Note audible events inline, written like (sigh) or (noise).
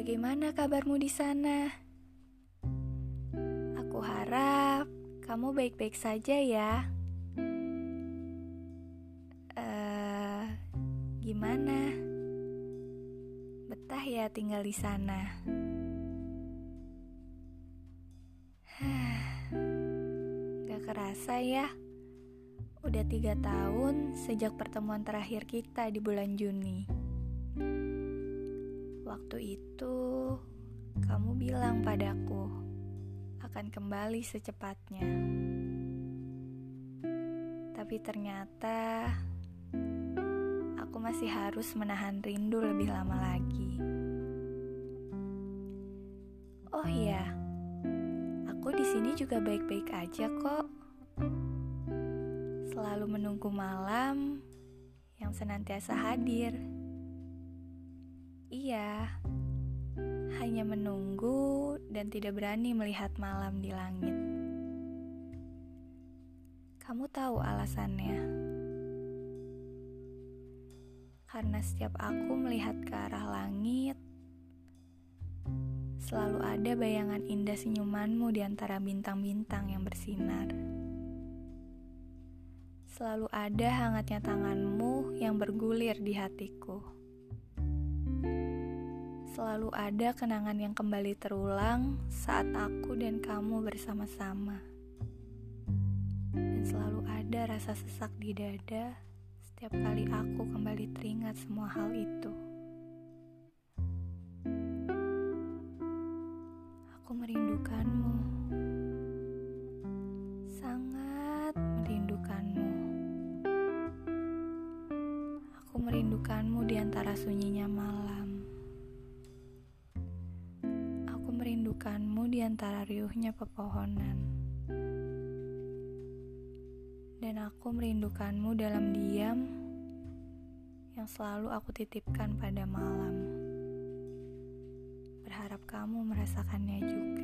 Bagaimana kabarmu di sana? Aku harap kamu baik-baik saja ya. Eh, gimana? Betah ya tinggal di sana? (sighs) Gak kerasa ya, udah tiga tahun sejak pertemuan terakhir kita di bulan Juni. Waktu itu, kamu bilang padaku akan kembali secepatnya. Tapi ternyata aku masih harus menahan rindu lebih lama lagi. Oh iya, aku di sini juga baik-baik aja kok. Selalu menunggu malam yang senantiasa hadir. Iya, hanya menunggu dan tidak berani melihat malam di langit. Kamu tahu alasannya? Karena setiap aku melihat ke arah langit, selalu ada bayangan indah senyumanmu di antara bintang-bintang yang bersinar. Selalu ada hangatnya tanganmu yang bergulir di hatiku selalu ada kenangan yang kembali terulang saat aku dan kamu bersama-sama. Dan selalu ada rasa sesak di dada setiap kali aku kembali teringat semua hal itu. Aku merindukanmu. Sangat merindukanmu. Aku merindukanmu di antara sunyinya malam. Merindukanmu di antara riuhnya pepohonan. Dan aku merindukanmu dalam diam yang selalu aku titipkan pada malam. Berharap kamu merasakannya juga.